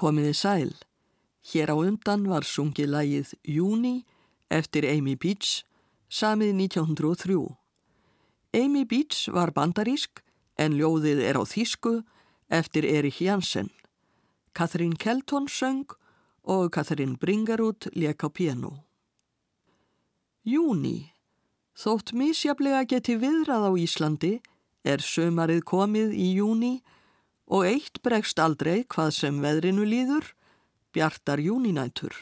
Komiði sæl. Hér á undan var sungið lægið Júni eftir Amy Beach, samið 1903. Amy Beach var bandarísk en ljóðið er á þýsku eftir Erich Janssen. Katrín Kelton söng og Katrín Bringarút lék á piano. Júni. Þótt misjaflega geti viðrað á Íslandi er sömarið komið í júni og eitt bregst aldrei hvað sem veðrinu líður, bjartar júninætur.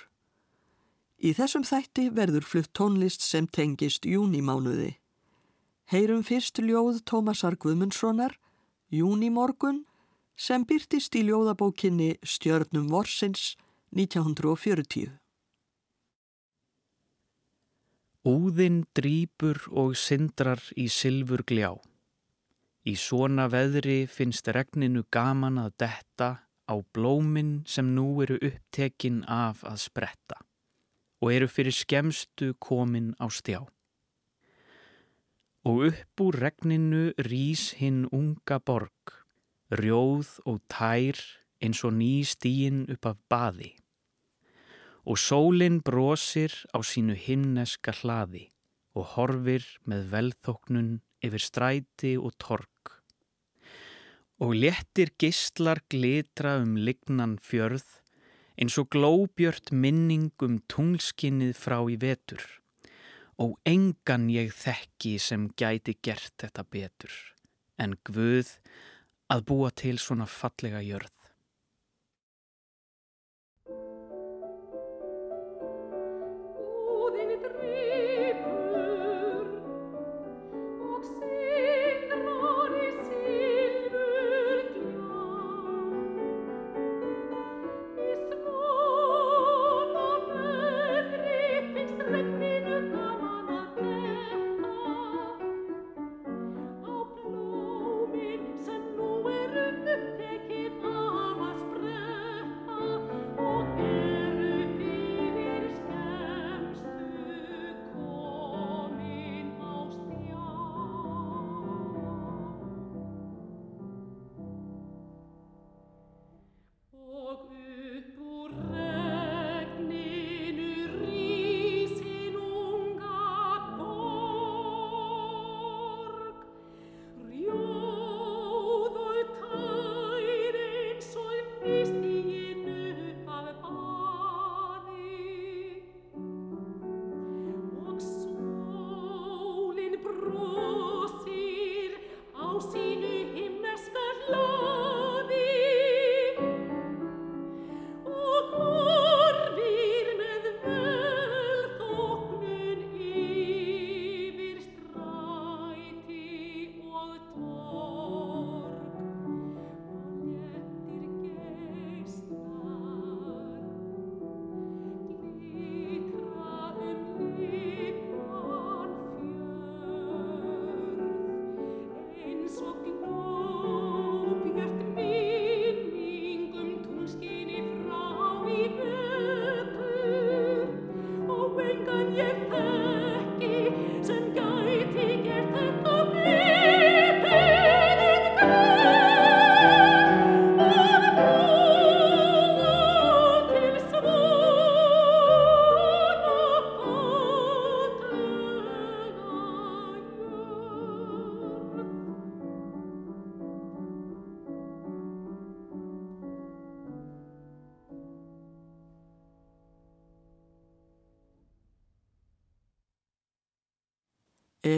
Í þessum þætti verður flutt tónlist sem tengist júnimánuði. Heyrum fyrst ljóð Tómasar Guðmundssonar, Júnimorgun, sem byrtist í ljóðabókinni Stjörnum Vorsins 1940. Úðinn drýpur og syndrar í sylfur gljá. Í svona veðri finnst regninu gaman að detta á blóminn sem nú eru upptekinn af að spretta og eru fyrir skemstu komin á stjá. Og upp úr regninu rýs hinn unga borg, rjóð og tær eins og ný stíin upp af baði. Og sólinn brosir á sínu himneska hlaði og horfir með velþóknun yfir stræti og torg og léttir gistlar glitra um lignan fjörð eins og glóbjört minning um tunglskinnið frá í vetur og engan ég þekki sem gæti gert þetta betur en Guð að búa til svona fallega jörð.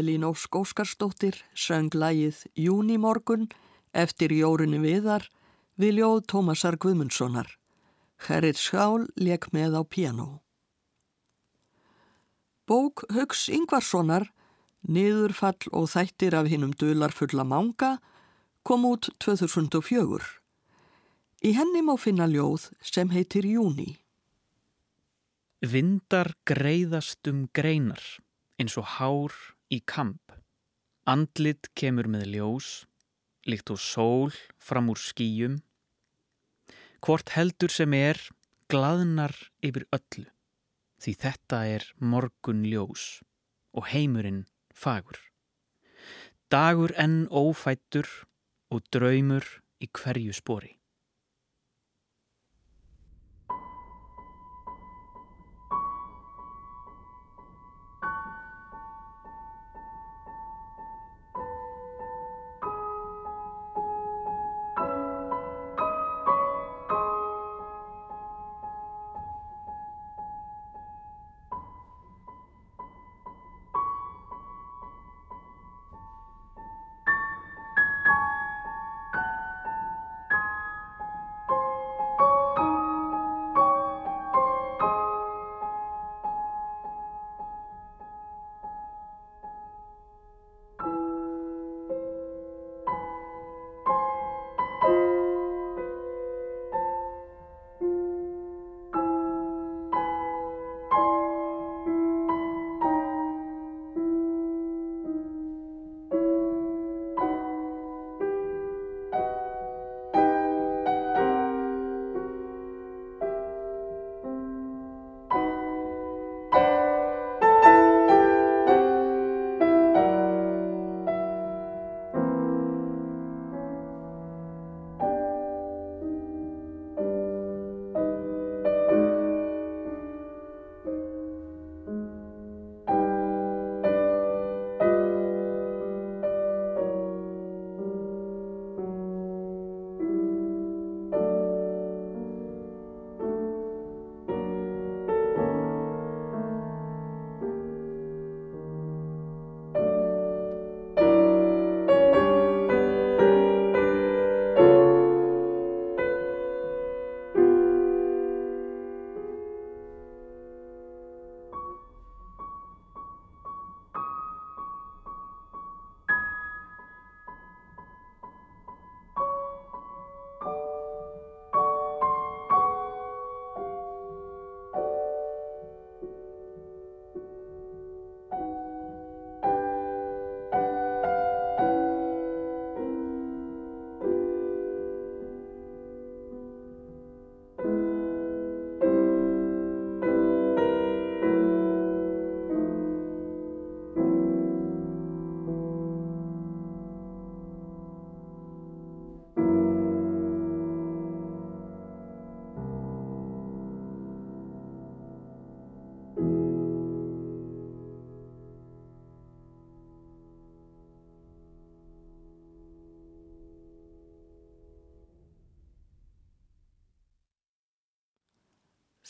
Elín Ósk Óskarsdóttir söng lægið Júnimorgun eftir Jórunni Viðar við ljóð Tómasar Guðmundssonar. Herrið Skál leik með á piano. Bók Haugs Ingvarssonar, Niðurfall og þættir af hinnum dular fulla manga, kom út 2004. Í henni má finna ljóð sem heitir Júni. Vindar greiðast um greinar eins og hár í kamp. Andlit kemur með ljós, líkt og sól fram úr skýjum. Hvort heldur sem er glaðnar yfir öllu, því þetta er morgun ljós og heimurinn fagur. Dagur enn ófættur og draumur í hverju spori.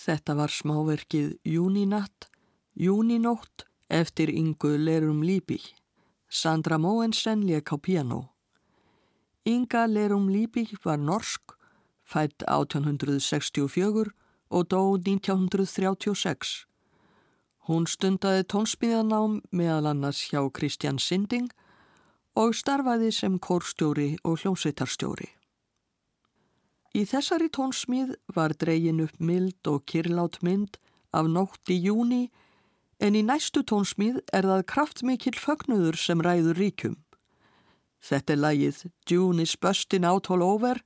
Þetta var smáverkið Júninatt, Júninótt eftir Ingu Lerum Líbí. Sandra Moensen leik á piano. Inga Lerum Líbí var norsk, fætt 1864 og dó 1936. Hún stundaði tónsmíðanám meðal annars hjá Kristján Sinding og starfaði sem kórstjóri og hljómsveitarstjóri. Í þessari tónsmíð var dregin upp mild og kirlát mynd af nótt í júni en í næstu tónsmíð er það kraftmikill fögnuður sem ræður ríkum. Þetta er lægið June is bustin out all over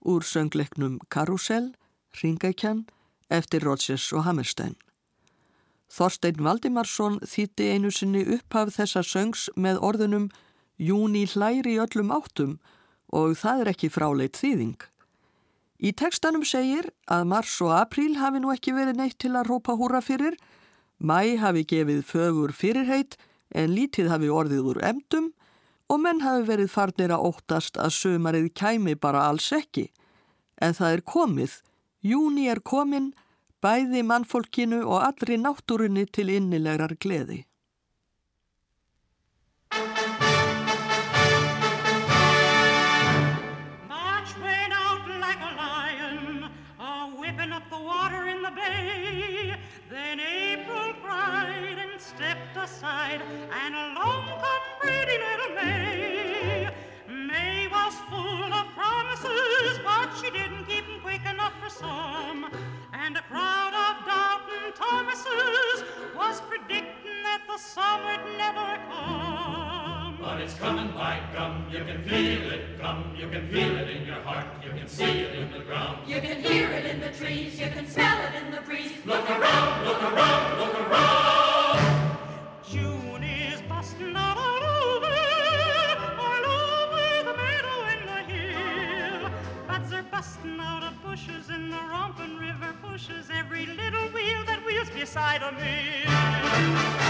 úr söngleiknum Carousel, Ringekjan, eftir Rodgers og Hammerstein. Þorstein Valdimarsson þýtti einu sinni upphaf þessa söngs með orðunum Júni hlæri öllum áttum og það er ekki fráleit þýðing. Í tekstanum segir að mars og apríl hafi nú ekki verið neitt til að rópa húra fyrir, mæ hafi gefið fögur fyrirheit en lítið hafi orðið úr emdum og menn hafi verið farnir að óttast að sömarið kæmi bara alls ekki. En það er komið, júni er komin, bæði mannfólkinu og allri náttúrunni til innilegar gleði. The summer'd never come. But it's coming by gum, you can feel it come, you can feel it in your heart, you can see it in the ground. You can hear it in the trees, you can smell it in the breeze. Look around, look around, look around. June is busting out all over, all over the meadow and the hill. Buds are busting out of bushes in the romping river pushes every little wheel that wheels beside a mill.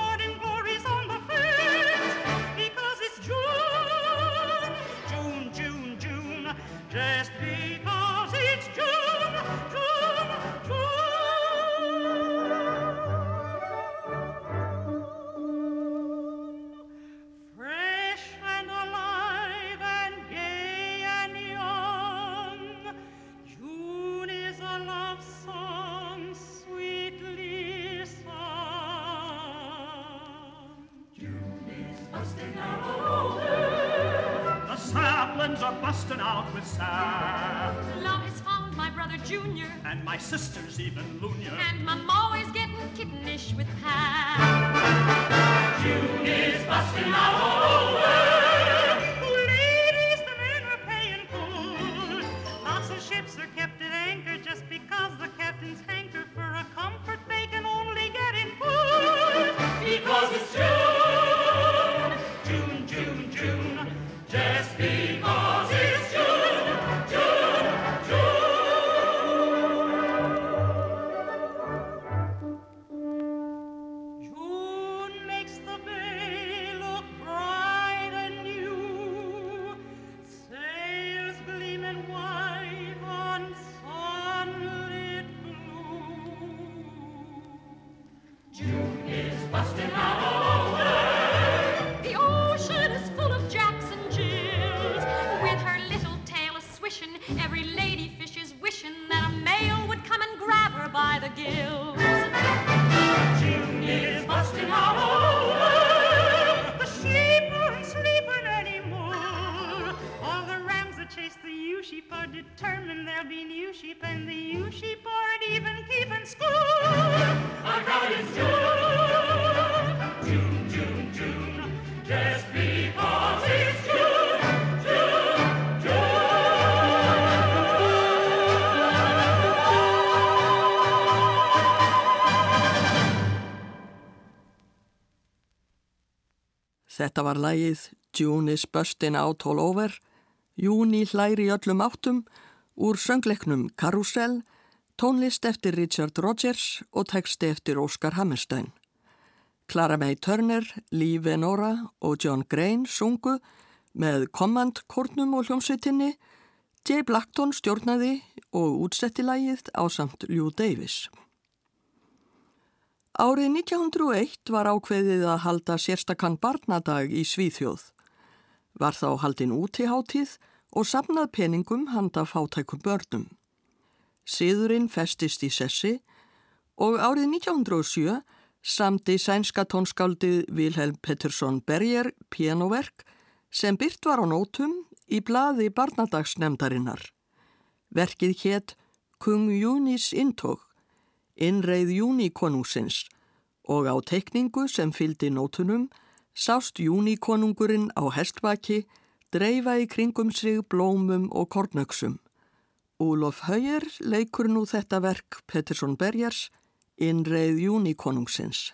busting out with sap, Love has found my brother Junior, and my sister's even loonier. and my ma is getting kittenish with Pat. June is busting out all over. Lægið June is bustin' out all over, Júni hlæri í öllum áttum, úr söngleiknum Carousel, tónlist eftir Richard Rogers og texti eftir Oscar Hammerstein. Clara May Turner, Lee Venora og John Grain sungu með kommandkornum og hljómsveitinni, Jay Blackton stjórnaði og útsetti lægið á samt Lou Davis. Árið 1901 var ákveðið að halda sérstakann barnadag í Svíþjóð. Var þá haldin útiháttíð og samnað peningum handa fátækum börnum. Siðurinn festist í sessi og árið 1907 samdi sænska tónskáldið Vilhelm Pettersson Berger pianoverk sem byrt var á nótum í blaði barnadagsnemdarinnar. Verkið hétt Kung Júnis Intók innreið júnikonungsins og á teikningu sem fyldi nótunum sást júnikonungurinn á hestbaki dreifa í kringum sig blómum og kornöksum. Úlof Hauer leikur nú þetta verk Pettersson Bergers innreið júnikonungsins.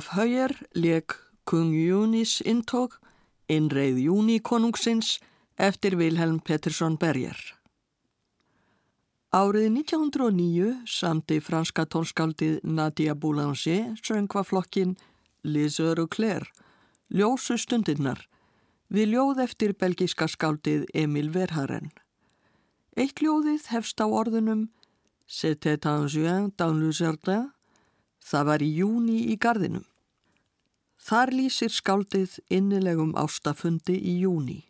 Úlof Hauer leik Kung Júnis intók, innreið Júni konungsins eftir Vilhelm Pettersson Berger. Árið 1909 samti franska tónskáldið Nadia Boulanger söngvaflokkin Les Heures Claire, ljósu stundirnar, við ljóð eftir belgíska skáldið Emil Verharen. Eitt ljóðið hefst á orðunum C'était un juin dans le jardin, það var í júni í gardinum. Þar lýsir skáldið innilegum ástafundi í júni.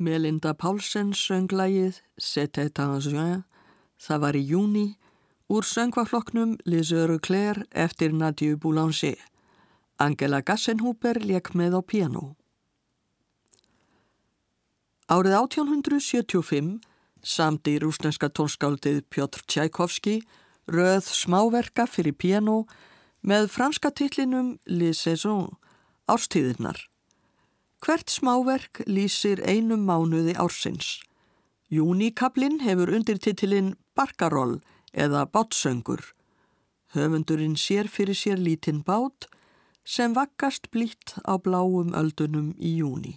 Melinda Pálsson sönglægið un juin, það var í júni, úr söngvaflokknum Les Heures Claire eftir Nadia Boulanger. Angela Gassenhuber leik með á piano. Árið 1875 samdi rúsneska tónskáldið Pjotr Tchaikovsky röð smáverka fyrir piano með franska titlinum Les Saisons, árstíðirnar. Hvert smáverk lýsir einum mánuði ársins. Júnikablin hefur undirtitilinn Barkaroll eða Bátsöngur. Höfundurinn sér fyrir sér lítinn bát sem vakkast blítt á bláum öldunum í júni.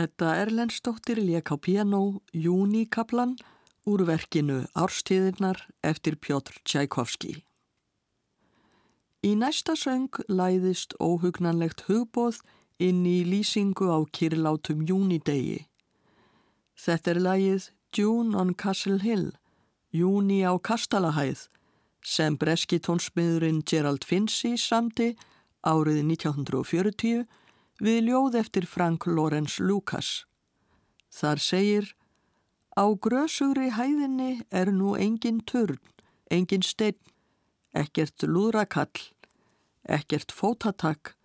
Edda Erlendstóttir lék á piano Júnikablan úr verkinu Árstíðirnar eftir Pjótr Tchaikovski. Í næsta söng læðist óhugnanlegt hugbóð inn í lýsingu á kyrlátum júnidegi. Þetta er lægið June on Castle Hill, Júni á Kastalahæð, sem breski tónsmiðurinn Gerald Finzi samti árið 1940 við ljóð eftir Frank Lawrence Lucas. Þar segir Á grösugri hæðinni er nú engin törn, engin steinn, ekkert lúðrakall, ekkert fótatak,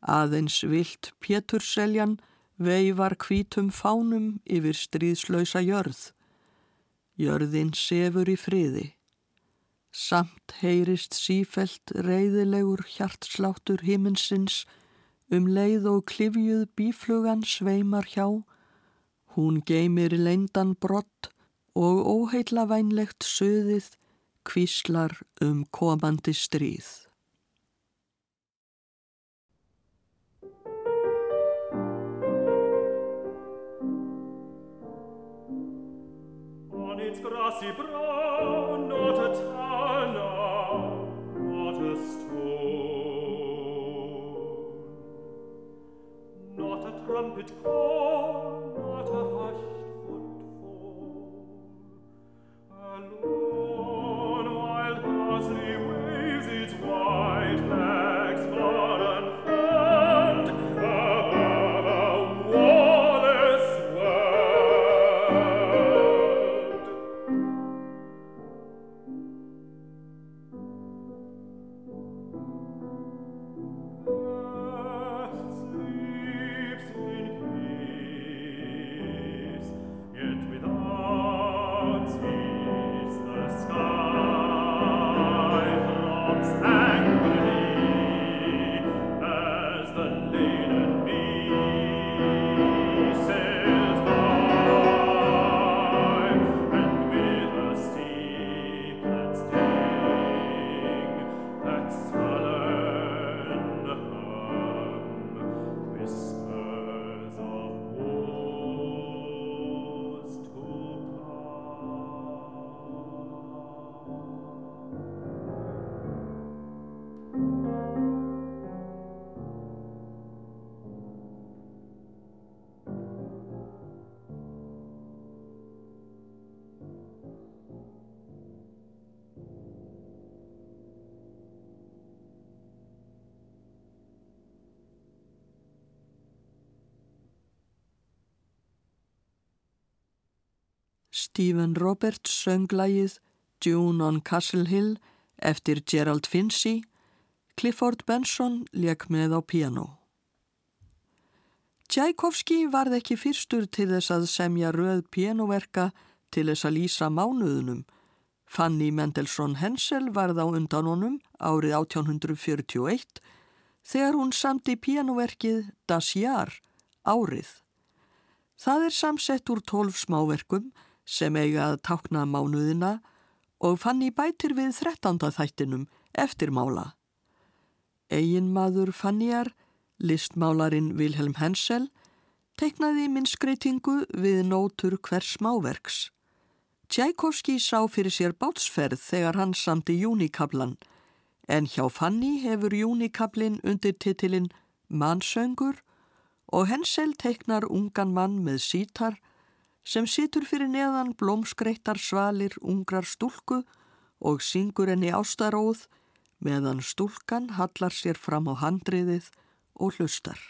aðeins vilt Péturseljan veifar hvítum fánum yfir stríðslausa jörð. Jörðin sefur í friði. Samt heyrist sífelt reyðilegur hjartsláttur himinsins um leið og klifjuð bíflugan sveimar hjá Hún geymir leindan brott og óheitla vænlegt söðið kvíslar um komandi stríð. Its grassy brow, trumpet call Stephen Roberts sönglægið June on Castle Hill eftir Gerald Finzi, Clifford Benson lék með á piano. Tchaikovsky varð ekki fyrstur til þess að semja röð pianoverka til þess að lýsa mánuðunum. Fanny Mendelssohn Hensel varð á undan honum árið 1841 þegar hún samti pianoverkið Das Jahr, árið. Það er samsett úr tólf smáverkum sem eiga að tákna mánuðina og fann í bætir við þrettanda þættinum eftirmála. Eginmaður Fannyar, listmálarin Vilhelm Hensel, teiknaði minnskreitingu við nótur hvers smáverks. Tchaikovsky sá fyrir sér bátsferð þegar hann samti júnikablan, en hjá Fanny hefur júnikablin undir titilinn Mannsöngur og Hensel teiknar ungan mann með sítar sem situr fyrir neðan blómskreittar svalir ungrar stúlku og syngur henni ástaróð meðan stúlkan hallar sér fram á handriðið og hlustar.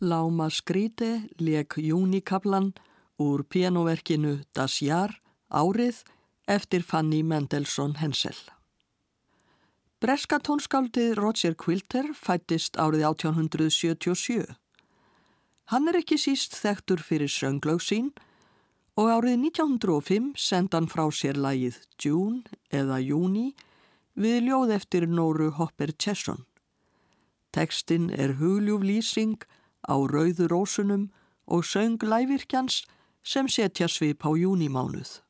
Láma Skríte leik júnikablan úr pianoverkinu Das Jar árið eftir Fanny Mendelssohn Hensel. Breska tónskáldið Roger Quilter fættist árið 1877. Hann er ekki síst þekktur fyrir sönglög sín og árið 1905 senda hann frá sér lagið June eða Júni við ljóð eftir Nóru Hopper Chesson. Tekstinn er hugljúf lýsing á rauðu rósunum og söng lævirkjans sem setja svip á júnimánuð.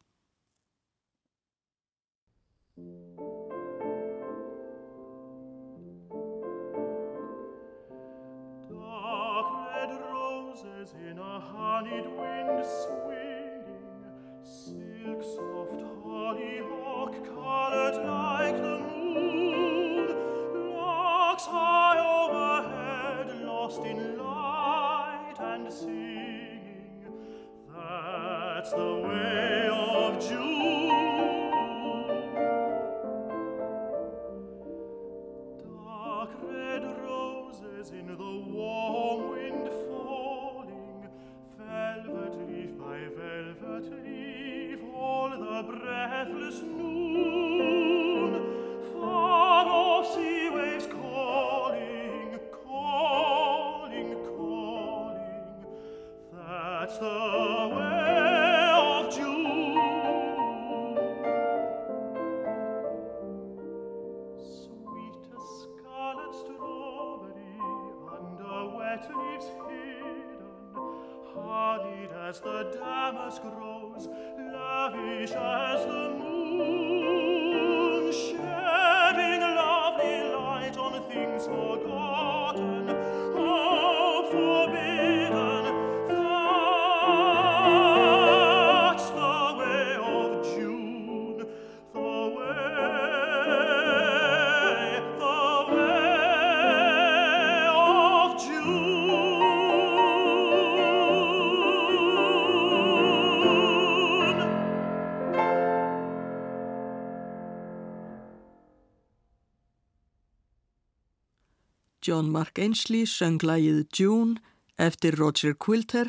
John Mark Ainsley söng lagið June eftir Roger Quilter,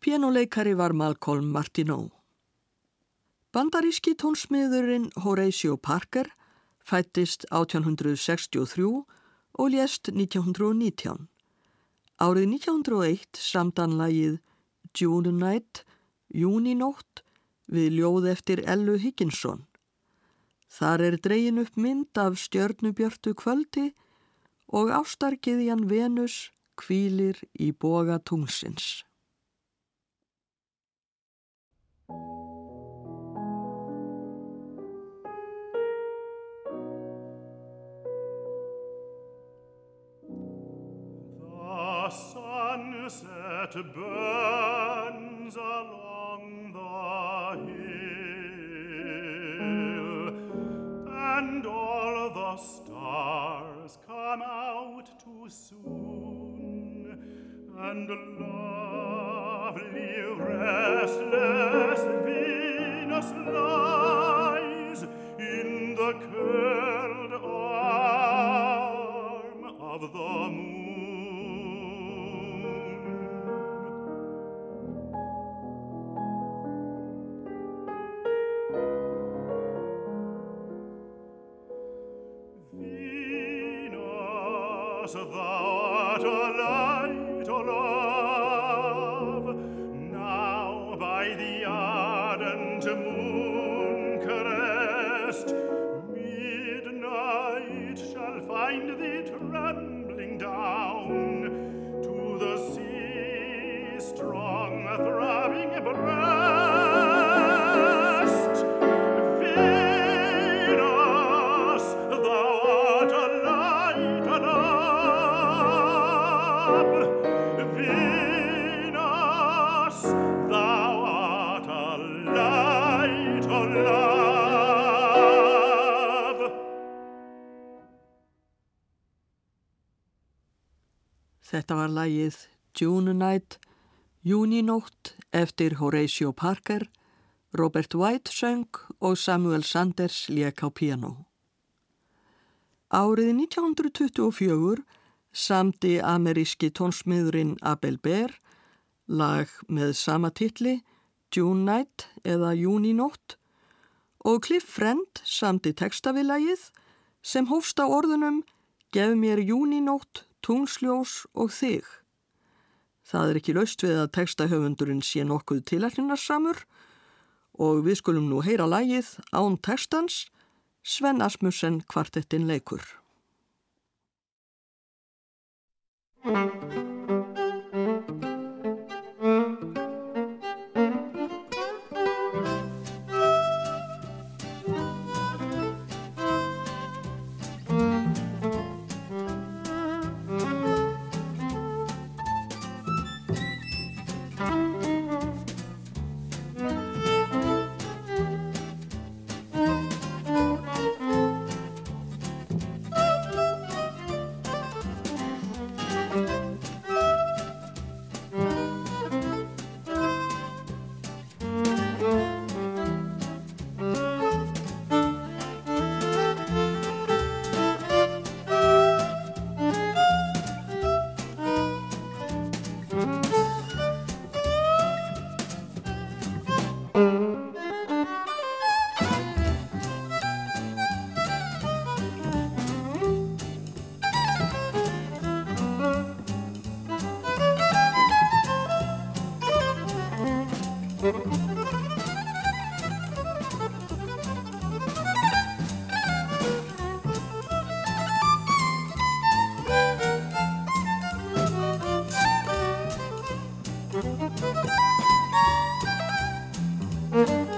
pianoleikari var Malcolm Martineau. Bandaríski tónsmiðurinn Horatio Parker fættist 1863 og lést 1919. Árið 1901 samdan lagið June Night, Júninótt, við ljóð eftir Ellu Higginson. Þar er dregin upp mynd af stjörnubjörtu kvöldi og ástarkiðjan Venus kvílir í boga tungsins. Sunset burns along the hill, and all the stars stars come out too soon, and lovely restless Venus lies in the curve. Þetta var lagið June Night, Júninótt eftir Horatio Parker, Robert White söng og Samuel Sanders lék á piano. Árið 1924 samdi ameríski tónsmiðurinn Abel Bear lag með sama titli June Night eða Júninótt og Cliff Friend samdi textavillægið sem hófst á orðunum Gef mér júninótt, tungsljós og þig. Það er ekki laust við að textahöfundurinn sé nokkuð tilækninarsamur og við skulum nú heyra lægið án textans Sven Asmussen kvartettin leikur. Thank you.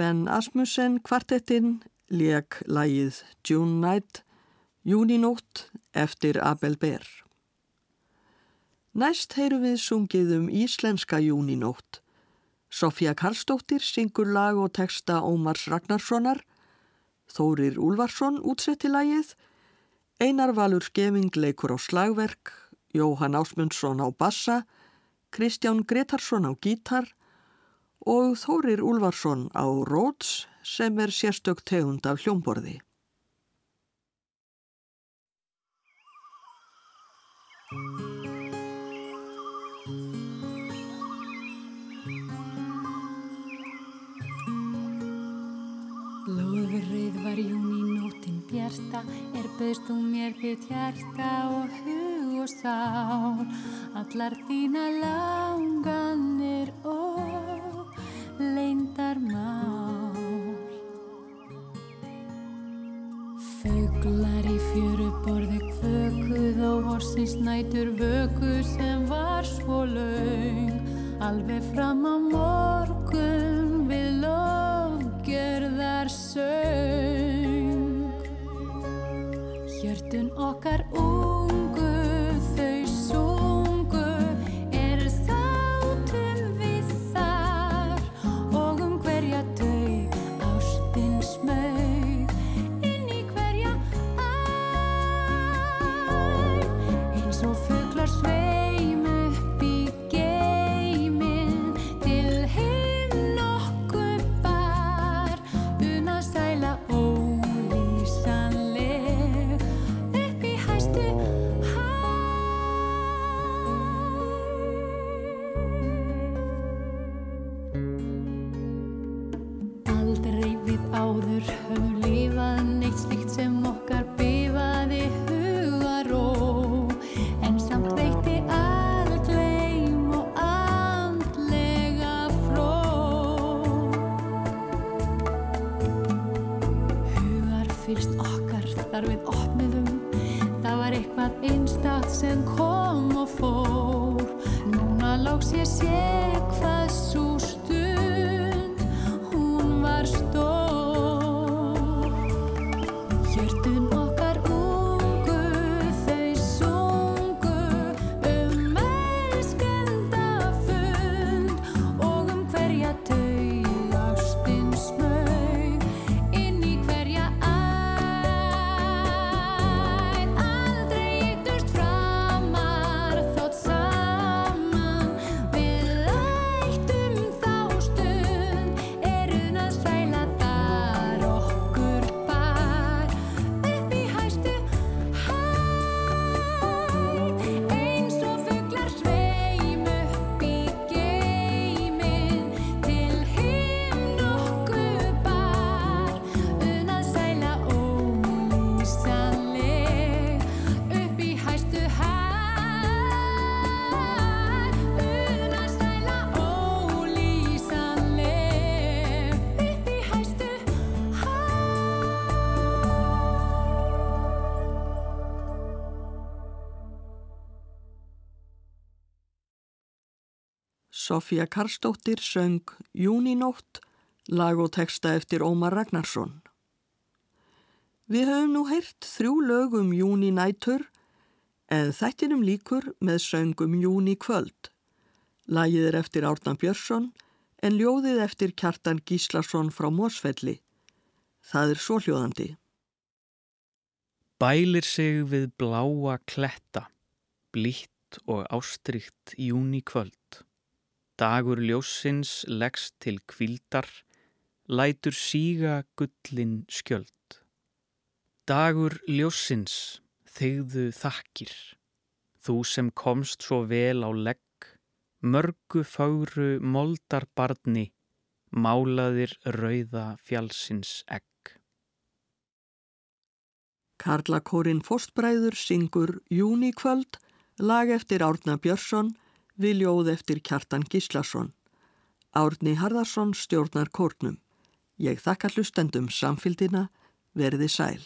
Sven Asmussen kvartettinn leik lægið June Night, Júninótt eftir Abel Bear. Næst heyru við sungið um íslenska Júninótt. Sofía Karlsdóttir syngur lag og texta Ómars Ragnarssonar, Þórir Úlfarsson útsetti lægið, Einar Valur Skeving leikur á slagverk, Jóhann Ásmundsson á bassa, Kristján Gretarsson á gítar og Þórir Úlfarsson á Róts sem er sérstök tegund af hljómborði. Blóðrið var júni nótin bjarta, er bauðst þú mér þitt hjarta og hug og sál, allar þína langanir og leindar mál. Föglar í fjöru borði kvökuð á vorsins nætur vöku sem var svo laung, alveg fram á morgun við lofgerðar söng. Hjörtun okkar Sofía Karsdóttir söng Júninótt, lag og texta eftir Ómar Ragnarsson. Við höfum nú heyrt þrjú lög um Júninætur en þættinum líkur með söngum Júni kvöld. Lagið er eftir Árnan Björnsson en ljóðið eftir Kjartan Gíslason frá Mósfelli. Það er svo hljóðandi. Bælir sig við bláa kletta, blítt og ástrykt júni kvöld. Dagur ljósins leggst til kvildar, lætur síga gullin skjöld. Dagur ljósins, þegðu þakkir, þú sem komst svo vel á legg, mörgu fáru moldar barni, málaðir rauða fjálsins egg. Karlakórin Fóstbræður syngur Júnikvöld, lag eftir Árna Björnsson, við ljóð eftir Kjartan Gíslason. Árni Harðarsson stjórnar kórnum. Ég þakka hlustendum samfildina, verði sæl.